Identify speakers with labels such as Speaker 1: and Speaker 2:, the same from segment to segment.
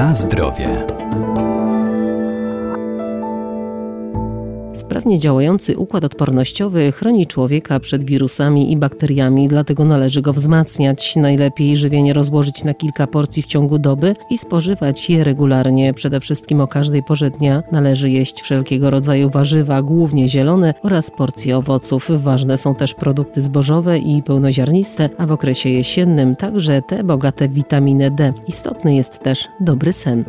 Speaker 1: Na zdrowie. Sprawnie działający układ odpornościowy chroni człowieka przed wirusami i bakteriami, dlatego należy go wzmacniać. Najlepiej żywienie rozłożyć na kilka porcji w ciągu doby i spożywać je regularnie. Przede wszystkim o każdej porze dnia należy jeść wszelkiego rodzaju warzywa, głównie zielone oraz porcje owoców. Ważne są też produkty zbożowe i pełnoziarniste, a w okresie jesiennym także te bogate w witaminę D. Istotny jest też dobry sen.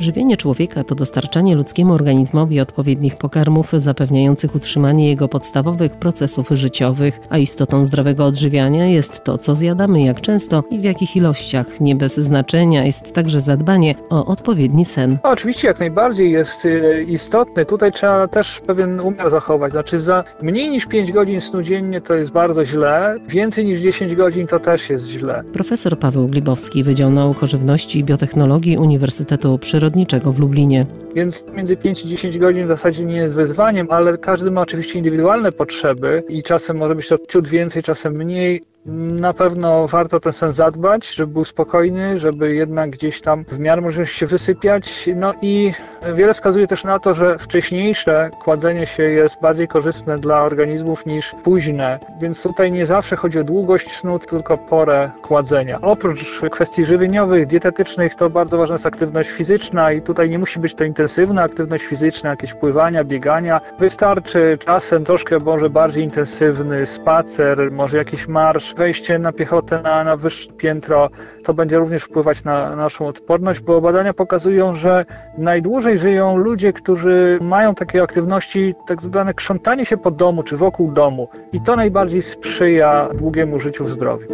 Speaker 1: Żywienie człowieka to dostarczanie ludzkiemu organizmowi odpowiednich pokarmów zapewniających utrzymanie jego podstawowych procesów życiowych, a istotą zdrowego odżywiania jest to, co zjadamy, jak często i w jakich ilościach. Nie bez znaczenia jest także zadbanie o odpowiedni sen.
Speaker 2: oczywiście jak najbardziej jest y, istotny. Tutaj trzeba też pewien umiar zachować. Znaczy za mniej niż 5 godzin snu dziennie to jest bardzo źle, więcej niż 10 godzin to też jest źle.
Speaker 1: Profesor Paweł Glibowski, Wydział Nauk o Żywności i Biotechnologii Uniwersytetu Przyrodniczego przyrodniczego w Lublinie.
Speaker 2: Więc między 5 i 10 godzin w zasadzie nie jest wyzwaniem, ale każdy ma oczywiście indywidualne potrzeby i czasem może być to ciut więcej, czasem mniej. Na pewno warto ten sen zadbać, żeby był spokojny, żeby jednak gdzieś tam w miarę możliwości się wysypiać. No i wiele wskazuje też na to, że wcześniejsze kładzenie się jest bardziej korzystne dla organizmów niż późne, więc tutaj nie zawsze chodzi o długość snu, tylko porę kładzenia. Oprócz kwestii żywieniowych, dietetycznych, to bardzo ważna jest aktywność fizyczna i tutaj nie musi być to intensywna aktywność fizyczna, jakieś pływania, biegania. Wystarczy czasem troszkę może bardziej intensywny spacer, może jakiś marsz, wejście na piechotę na, na wyższe piętro, to będzie również wpływać na naszą odporność, bo badania pokazują, że najdłużej żyją ludzie, którzy mają takie aktywności, tak zwane krzątanie się po domu czy wokół domu i to najbardziej sprzyja długiemu życiu w zdrowiu.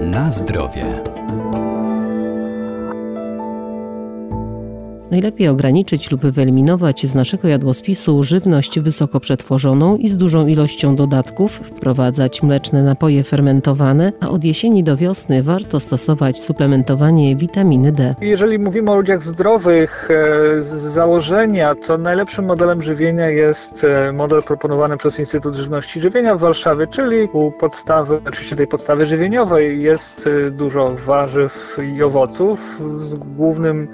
Speaker 1: Na zdrowie. Najlepiej ograniczyć lub wyeliminować z naszego jadłospisu żywność wysoko przetworzoną i z dużą ilością dodatków, wprowadzać mleczne napoje fermentowane, a od jesieni do wiosny warto stosować suplementowanie witaminy D.
Speaker 2: Jeżeli mówimy o ludziach zdrowych, e, z założenia, to najlepszym modelem żywienia jest e, model proponowany przez Instytut Żywności i Żywienia w Warszawie, czyli u podstawy, oczywiście tej podstawy żywieniowej jest e, dużo warzyw i owoców z głównym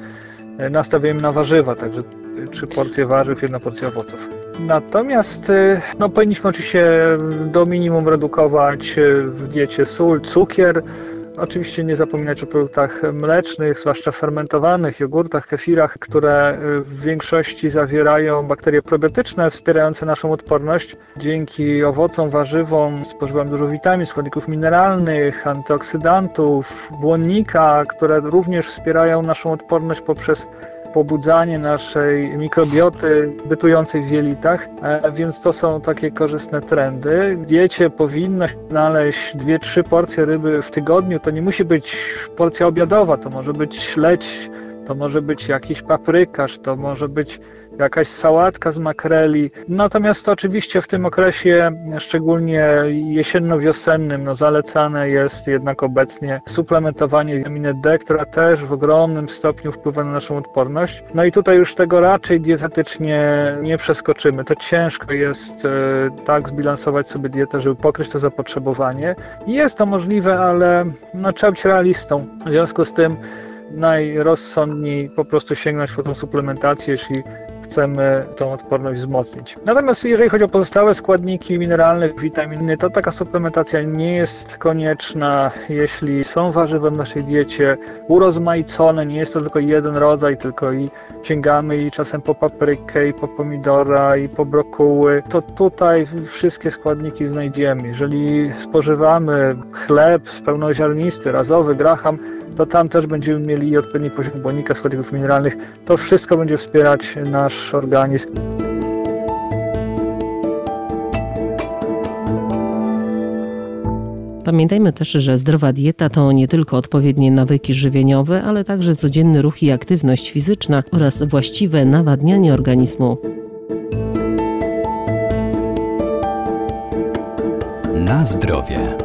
Speaker 2: E, nastawieniem na warzywa, także trzy porcje warzyw, jedna porcja owoców. Natomiast e, no, powinniśmy oczywiście do minimum redukować e, w diecie sól, cukier, Oczywiście nie zapominać o produktach mlecznych, zwłaszcza fermentowanych, jogurtach, kefirach, które w większości zawierają bakterie probiotyczne wspierające naszą odporność. Dzięki owocom, warzywom spożywam dużo witamin, składników mineralnych, antyoksydantów, błonnika, które również wspierają naszą odporność poprzez pobudzanie naszej mikrobioty bytującej w jelitach, e, więc to są takie korzystne trendy. W diecie powinno znaleźć 2-3 porcje ryby w tygodniu. To nie musi być porcja obiadowa, to może być śledź, to może być jakiś paprykarz, to może być jakaś sałatka z makreli. Natomiast oczywiście w tym okresie, szczególnie jesienno-wiosennym, no zalecane jest jednak obecnie suplementowanie witaminy D, która też w ogromnym stopniu wpływa na naszą odporność. No i tutaj już tego raczej dietetycznie nie przeskoczymy. To ciężko jest e, tak zbilansować sobie dietę, żeby pokryć to zapotrzebowanie. Jest to możliwe, ale no, trzeba być realistą. W związku z tym najrozsądniej po prostu sięgnąć po tą suplementację, jeśli chcemy tą odporność wzmocnić. Natomiast jeżeli chodzi o pozostałe składniki mineralne, witaminy, to taka suplementacja nie jest konieczna, jeśli są warzywa w naszej diecie urozmaicone, nie jest to tylko jeden rodzaj, tylko i sięgamy i czasem po paprykę, i po pomidora, i po brokuły, to tutaj wszystkie składniki znajdziemy. Jeżeli spożywamy chleb pełnoziarnisty, razowy, graham, to tam też będziemy mieli odpowiedni poziom błonnika, składników mineralnych. To wszystko będzie wspierać nasz organizm.
Speaker 1: Pamiętajmy też, że zdrowa dieta to nie tylko odpowiednie nawyki żywieniowe, ale także codzienny ruch i aktywność fizyczna oraz właściwe nawadnianie organizmu. Na zdrowie.